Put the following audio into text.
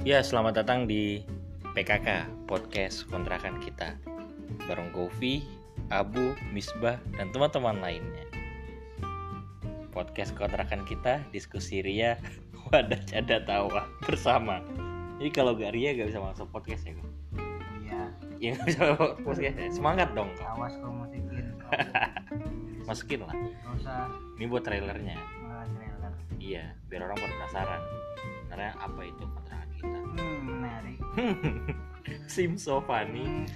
Ya, selamat datang di PKK Podcast Kontrakan Kita bareng Govi, Abu, Misbah, dan teman-teman lainnya. Podcast kontrakan kita diskusi ria, wadah canda tawa bersama. Jadi kalau gak ria gak bisa masuk podcast ya? Iya, Ya gak bisa masuk podcast ya. Semangat dong, awas kau musikin. Masukin lah. Gak usah Ini buat trailernya. malah trailer. Iya, biar orang penasaran. Sebenarnya apa itu Sim so funny.